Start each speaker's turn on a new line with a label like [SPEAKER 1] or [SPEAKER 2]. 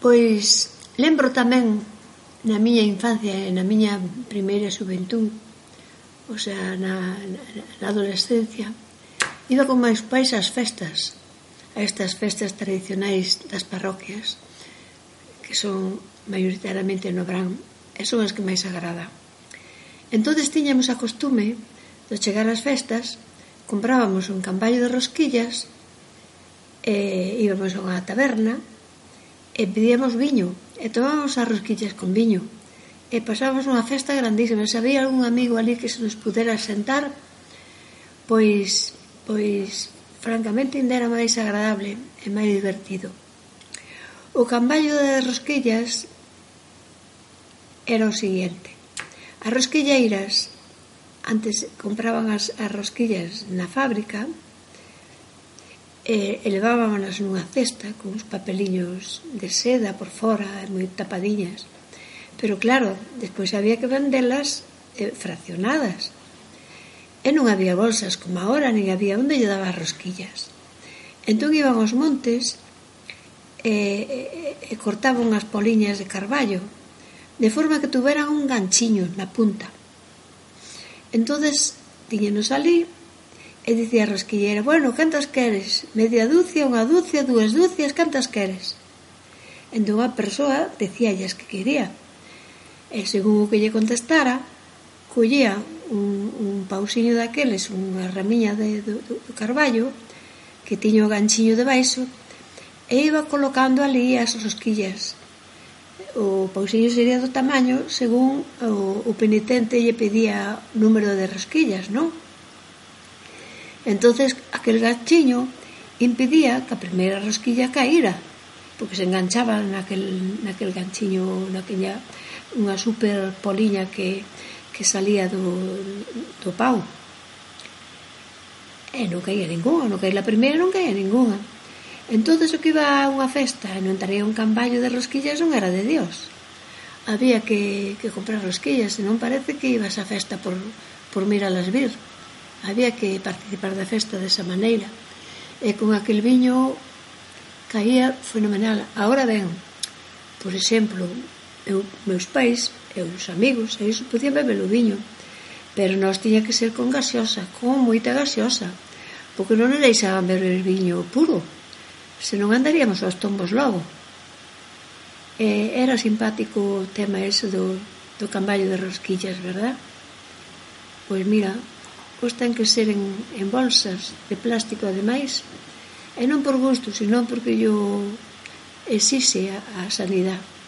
[SPEAKER 1] Pois lembro tamén na miña infancia e na miña primeira xuventud, o sea, na, na adolescencia, iba con máis pais ás festas, a estas festas tradicionais das parroquias, que son maioritariamente no Brán, e son as que máis agrada. Entonces tiñamos a costume de chegar ás festas, comprábamos un camballo de rosquillas, e íbamos a unha taberna, e pedíamos viño e tomábamos as rosquillas con viño e pasábamos unha festa grandísima. Se había algún amigo ali que se nos pudera sentar pois pois francamente ainda era máis agradable e máis divertido. O camballo de rosquillas era o seguinte as rosquilleiras antes compraban as, as rosquillas na fábrica eh, elevábamonas nunha cesta con uns papeliños de seda por fora e moi tapadiñas. Pero claro, despois había que vendelas eh, fraccionadas. E non había bolsas como agora nin había onde lle daba rosquillas. Entón iban aos montes e, e, e cortaban unhas poliñas de carballo de forma que tuveran un ganchiño na punta. Entonces tiñenos ali E dicía a rosquillera, bueno, cantas queres? Media dúcia, unha dúcia, dúas dúcias, cantas queres? Entón a persoa decíalles que quería. E según o que lle contestara, collía un, un pausiño daqueles, unha ramiña de, do, do carballo, que tiño o ganchiño de baixo, e iba colocando ali as rosquillas. O pausiño sería do tamaño según o, o penitente lle pedía número de rosquillas, non? entonces aquel ganchiño impedía que a primeira rosquilla caíra porque se enganchaba naquel, naquel ganchiño naquella unha super poliña que, que salía do, do pau. E non caía ninguna non caía a primeira non caía ninguna entón o que iba a unha festa e non traía un camballo de rosquillas non era de Dios. Había que, que comprar rosquillas e non parece que ibas a festa por, por miralas vir había que participar da festa desa maneira. E con aquel viño caía fenomenal. Agora ben por exemplo eu, meus pais e os amigos e iso podían beber o viño pero nós tiña que ser con gaseosa con moita gaseosa porque non nos deixaban beber viño puro senón andaríamos aos tombos logo. E era simpático o tema ese do, do camballo de rosquillas verdad? pois mira, pois ten que ser en, en bolsas de plástico ademais e non por gusto, senón porque yo exixe a, a sanidade.